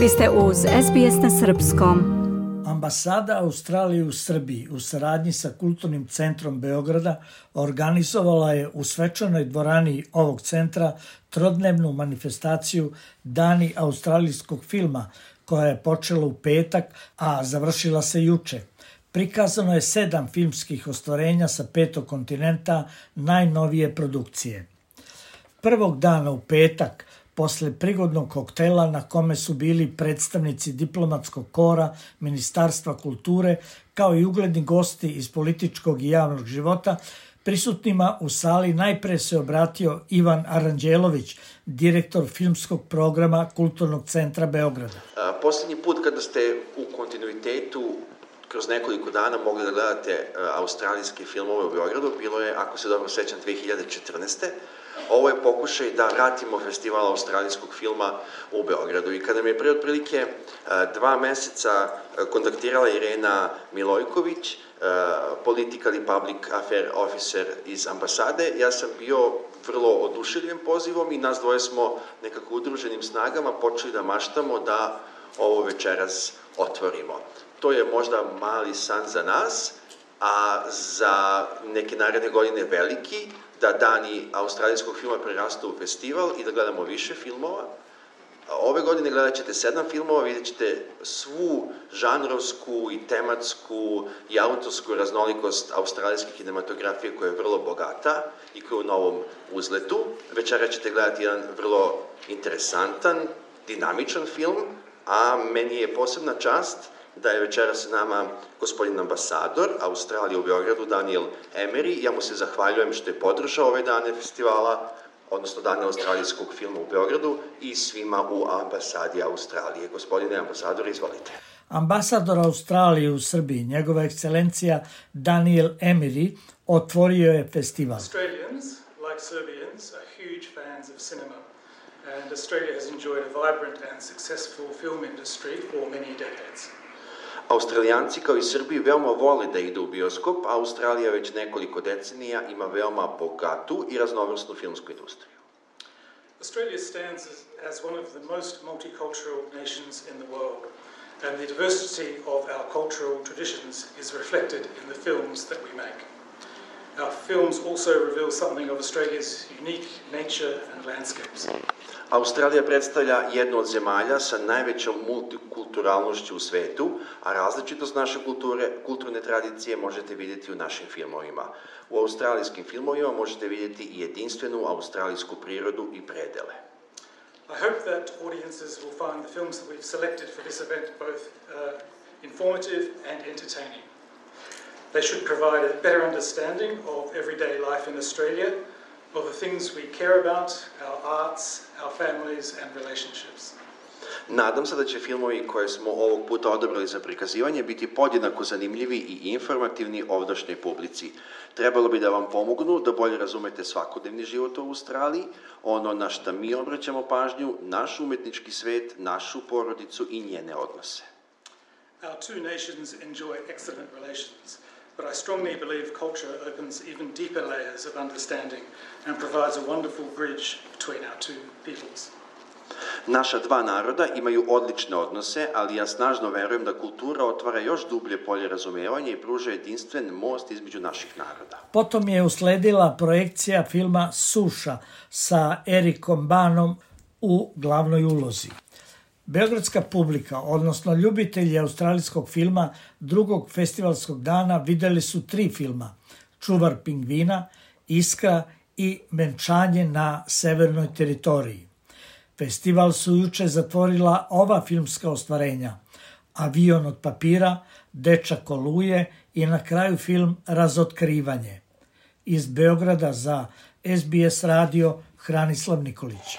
Vi ste uz SBS na Srpskom. Ambasada Australije u Srbiji u saradnji sa Kulturnim centrom Beograda organizovala je u svečanoj dvorani ovog centra trodnevnu manifestaciju Dani australijskog filma koja je počela u petak, a završila se juče. Prikazano je sedam filmskih ostvarenja sa petog kontinenta najnovije produkcije. Prvog dana u petak posle prigodnog koktela na kome su bili predstavnici diplomatskog kora, Ministarstva kulture, kao i ugledni gosti iz političkog i javnog života, Prisutnima u sali najpre se obratio Ivan Aranđelović, direktor filmskog programa Kulturnog centra Beograda. Poslednji put kada ste u kontinuitetu kroz nekoliko dana mogli da gledate australijske filmove u Beogradu, bilo je, ako se dobro sećam, 2014. Ovo je pokušaj da vratimo festival australijskog filma u Beogradu. I kada mi je pre otprilike e, dva meseca e, kontaktirala Irena Milojković, e, Political i Public Affair Officer iz ambasade, ja sam bio vrlo oduševljen pozivom i nas dvoje smo nekako udruženim snagama počeli da maštamo da ovo večeras otvorimo. To je možda mali san za nas, a za neke naredne godine veliki, da dani australijskog filma prerastu u festival i da gledamo više filmova. Ove godine gledat ćete sedam filmova, vidjet ćete svu žanrovsku i tematsku i autorsku raznolikost australijske kinematografije koja je vrlo bogata i koja je u novom uzletu. Večera ćete gledati jedan vrlo interesantan, dinamičan film, a meni je posebna čast da je večera sa nama gospodin ambasador Australije u Beogradu, Daniel Emery. Ja mu se zahvaljujem što je podržao ove dane festivala, odnosno dane australijskog filma u Beogradu i svima u ambasadi Australije. Gospodine ambasador, izvolite. Ambasador Australije u Srbiji, njegova ekscelencija Daniel Emery, otvorio je festival. Australians, like Serbians, are huge fans of cinema. And Australia has enjoyed a vibrant and successful film industry for many decades. Australijanci kao i Srbi veoma vole da idu u bioskop, a Australija već nekoliko decenija ima veoma bogatu i raznovrsnu filmsku industriju. Australia stands as, as one of the most multicultural nations in the world, and the diversity of our cultural traditions is reflected in the films that we make. Our films also reveal something of Australia's unique nature and landscapes. Australija predstavlja jednu od zemalja sa najvećom multikulturalnošću u svetu, a različitost naše kulture, kulturne tradicije možete vidjeti u našim filmovima. U australijskim filmovima možete vidjeti i jedinstvenu australijsku prirodu i predele. I hope that audiences will find the films that we've selected for this event both uh, informative and entertaining. They should provide a better understanding of everyday life in Australia of the things we care about, our arts, our families and relationships. Nadam se da će filmovi koje smo ovog puta odabrali za prikazivanje biti podjednako zanimljivi i informativni ovdašnjoj publici. Trebalo bi da vam pomognu da bolje razumete svakodnevni život u Australiji, ono na šta mi obraćamo pažnju, naš umetnički svet, našu porodicu i njene odnose. Our two nations enjoy excellent relations – but I strongly believe culture opens even deeper layers of understanding and provides a wonderful bridge between our two peoples. Naša dva naroda imaju odlične odnose, ali ja snažno verujem da kultura otvara još dublje polje razumevanja i pruža jedinstven most između naših naroda. Potom je usledila projekcija filma Suša sa Erikom Banom u glavnoj ulozi. Beogradska publika, odnosno ljubitelji australijskog filma drugog festivalskog dana videli su tri filma Čuvar pingvina, Iskra i Menčanje na severnoj teritoriji. Festival su juče zatvorila ova filmska ostvarenja Avion od papira, Dečak oluje i na kraju film Razotkrivanje. Iz Beograda za SBS radio Hranislav Nikolić.